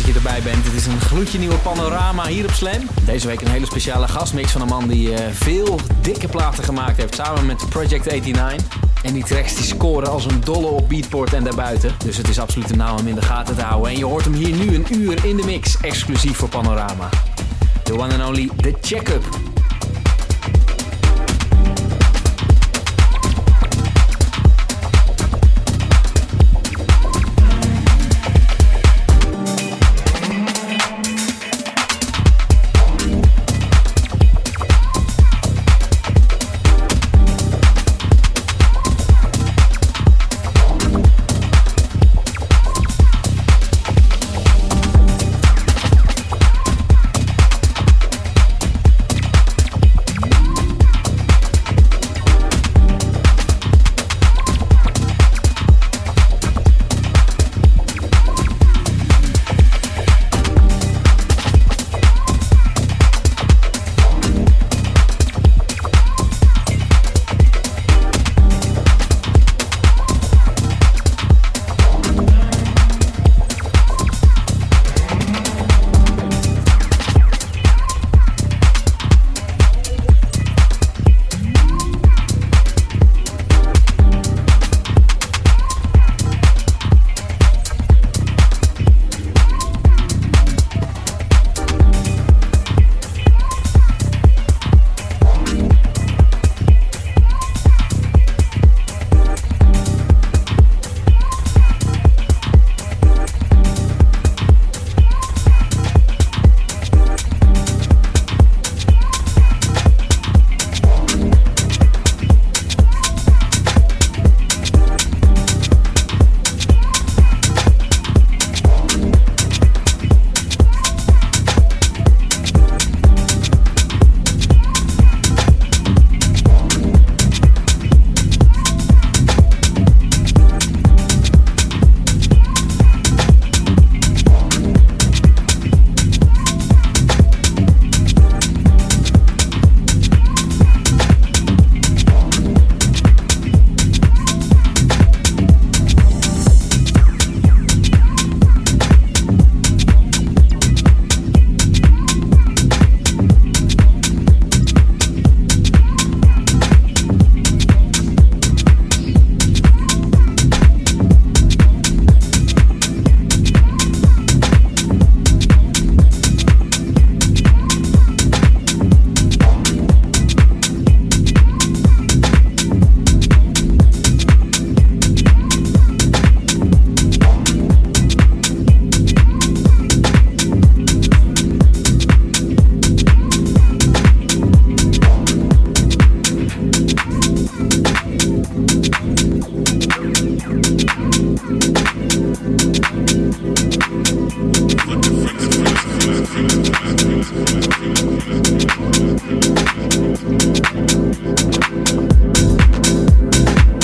Dat je erbij bent. Het is een gloedje nieuwe panorama hier op Slam. Deze week een hele speciale gastmix van een man die eh, veel dikke platen gemaakt heeft samen met Project 89. En die tracks die scoren als een dolle op Beatport en daarbuiten. Dus het is absoluut een naam om in de gaten te houden. En je hoort hem hier nu een uur in de mix, exclusief voor Panorama. The one and only The Check-Up. thank you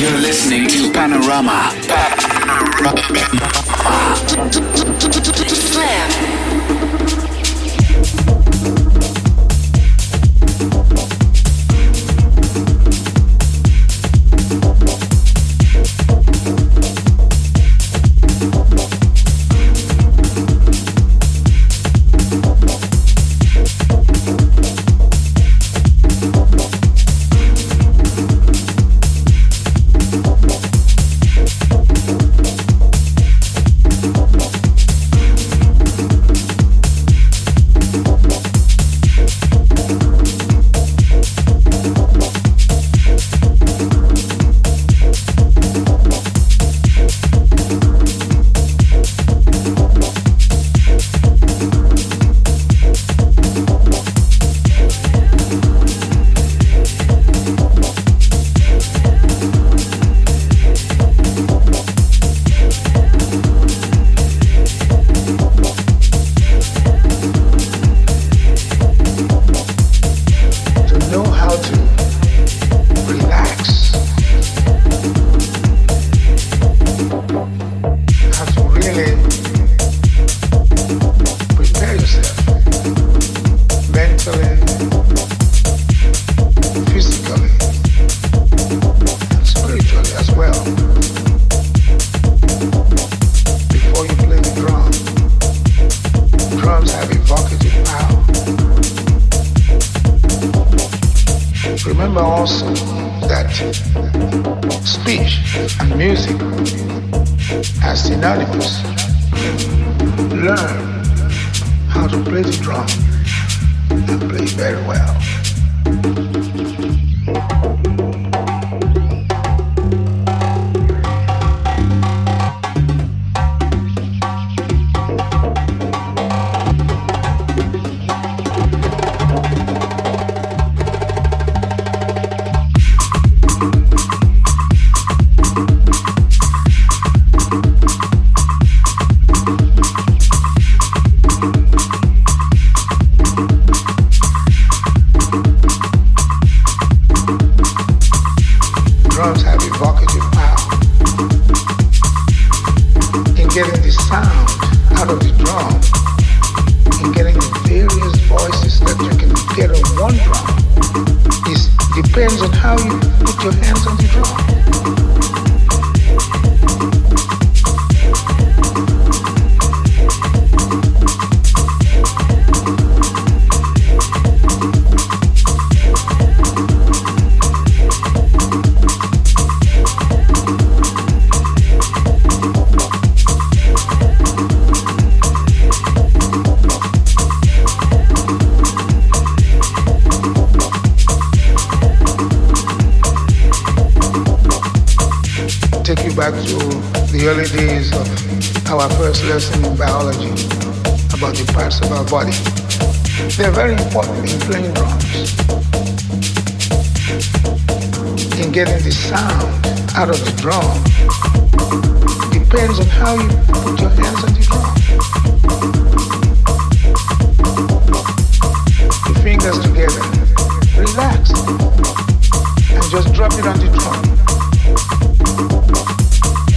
You're listening to Panorama. Panorama. Slam. as synonymous. Learn how to play the drum and play very well. drop it on the drum.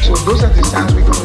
So those are the sounds we can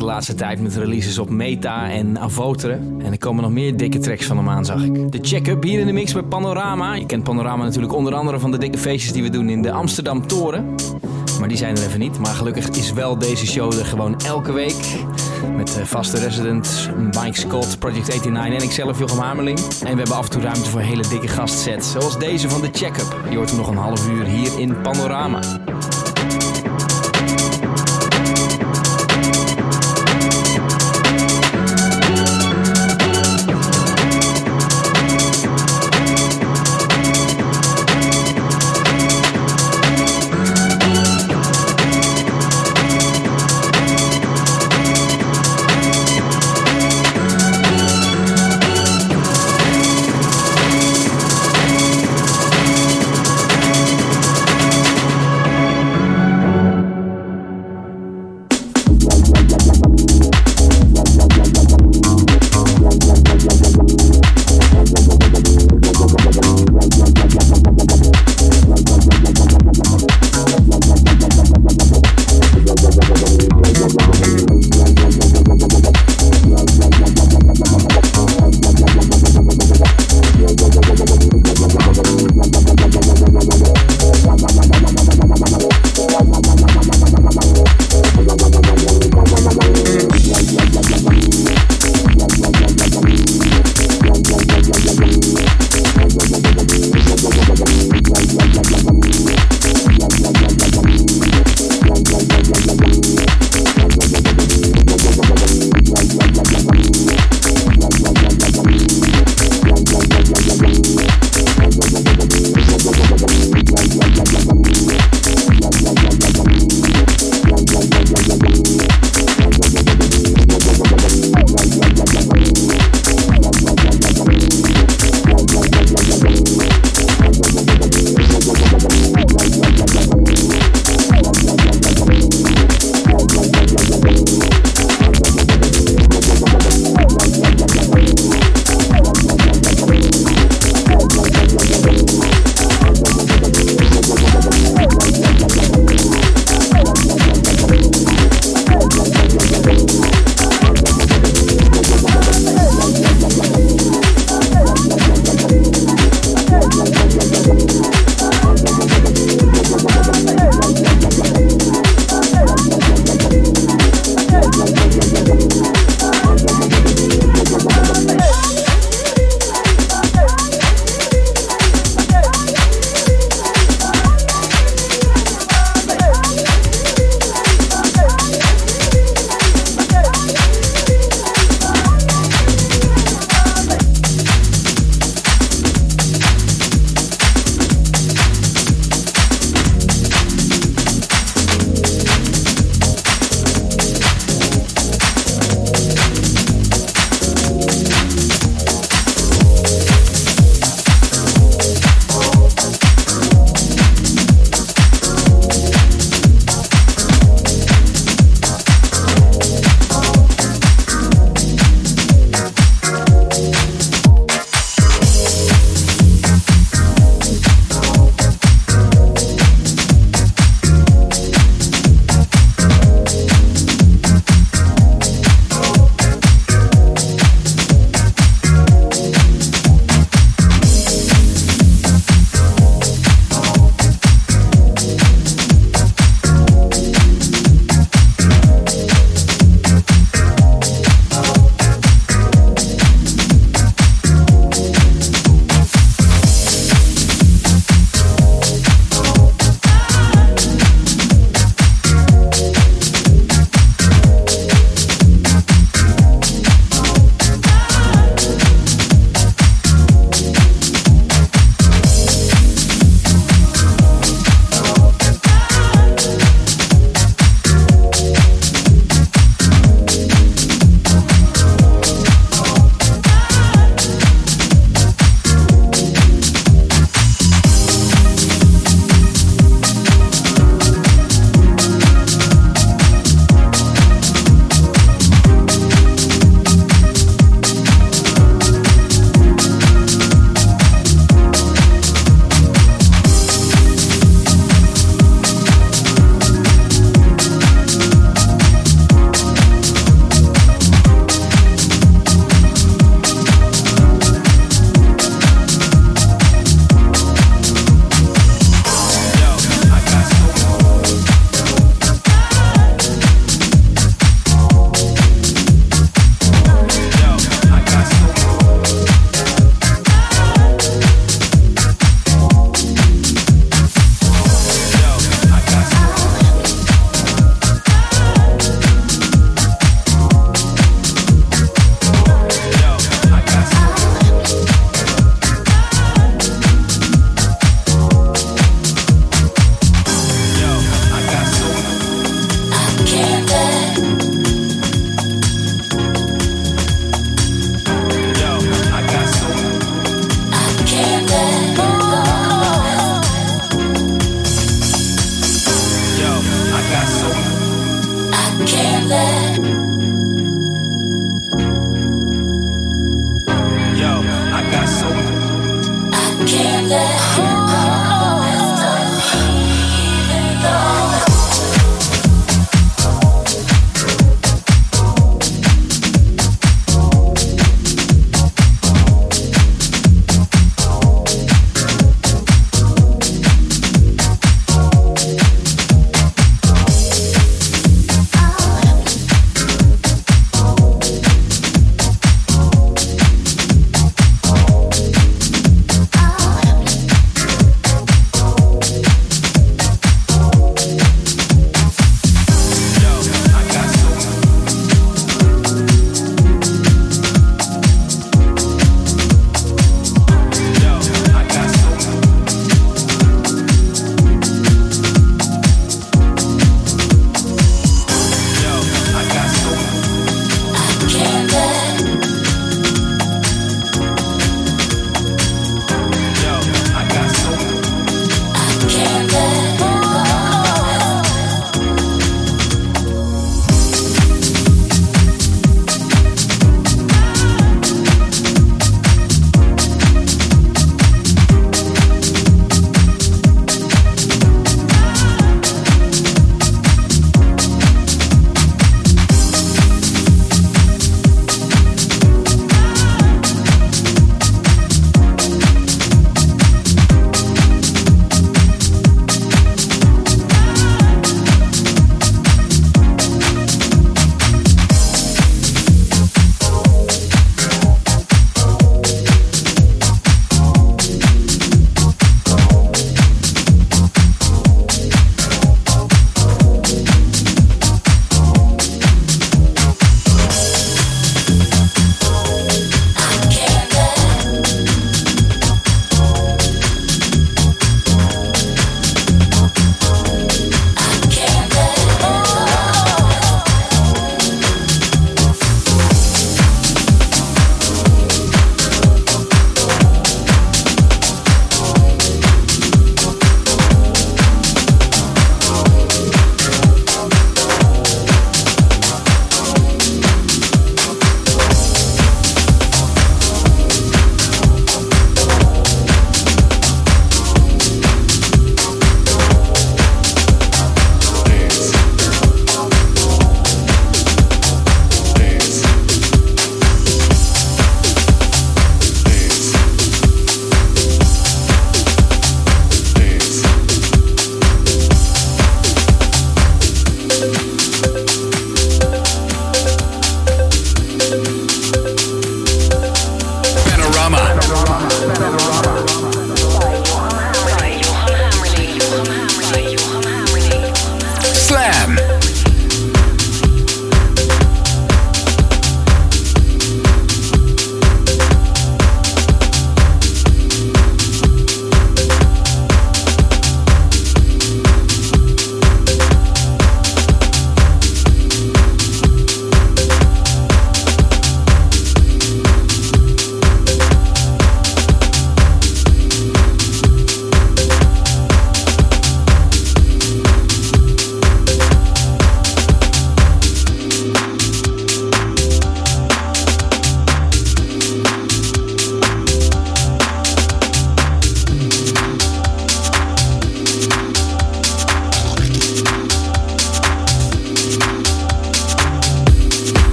de laatste tijd met releases op Meta en Avotere. En er komen nog meer dikke tracks van hem aan, zag ik. De Check-Up hier in de mix bij Panorama. Je kent Panorama natuurlijk onder andere van de dikke feestjes die we doen in de Amsterdam Toren. Maar die zijn er even niet. Maar gelukkig is wel deze show er gewoon elke week. Met eh, vaste residents, Mike Scott, Project 89 en ikzelf Jochem Hamerling. En we hebben af en toe ruimte voor hele dikke gastsets. Zoals deze van de Check-Up. Je hoort nog een half uur hier in Panorama. let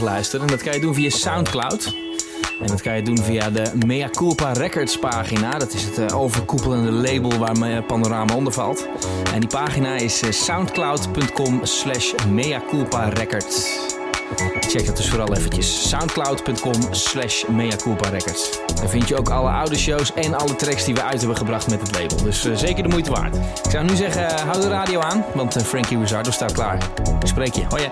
terugluisteren. En dat kan je doen via Soundcloud. En dat kan je doen via de Mea Culpa Records pagina. Dat is het uh, overkoepelende label waar Panorama onder valt. En die pagina is uh, soundcloud.com slash Mea Culpa Records. Check dat dus vooral eventjes. Soundcloud.com slash Mea Culpa Records. Daar vind je ook alle oude shows en alle tracks die we uit hebben gebracht met het label. Dus zeker de moeite waard. Ik zou nu zeggen, hou de radio aan, want Frankie Rizzardo staat klaar. Ik spreek je. Hoi.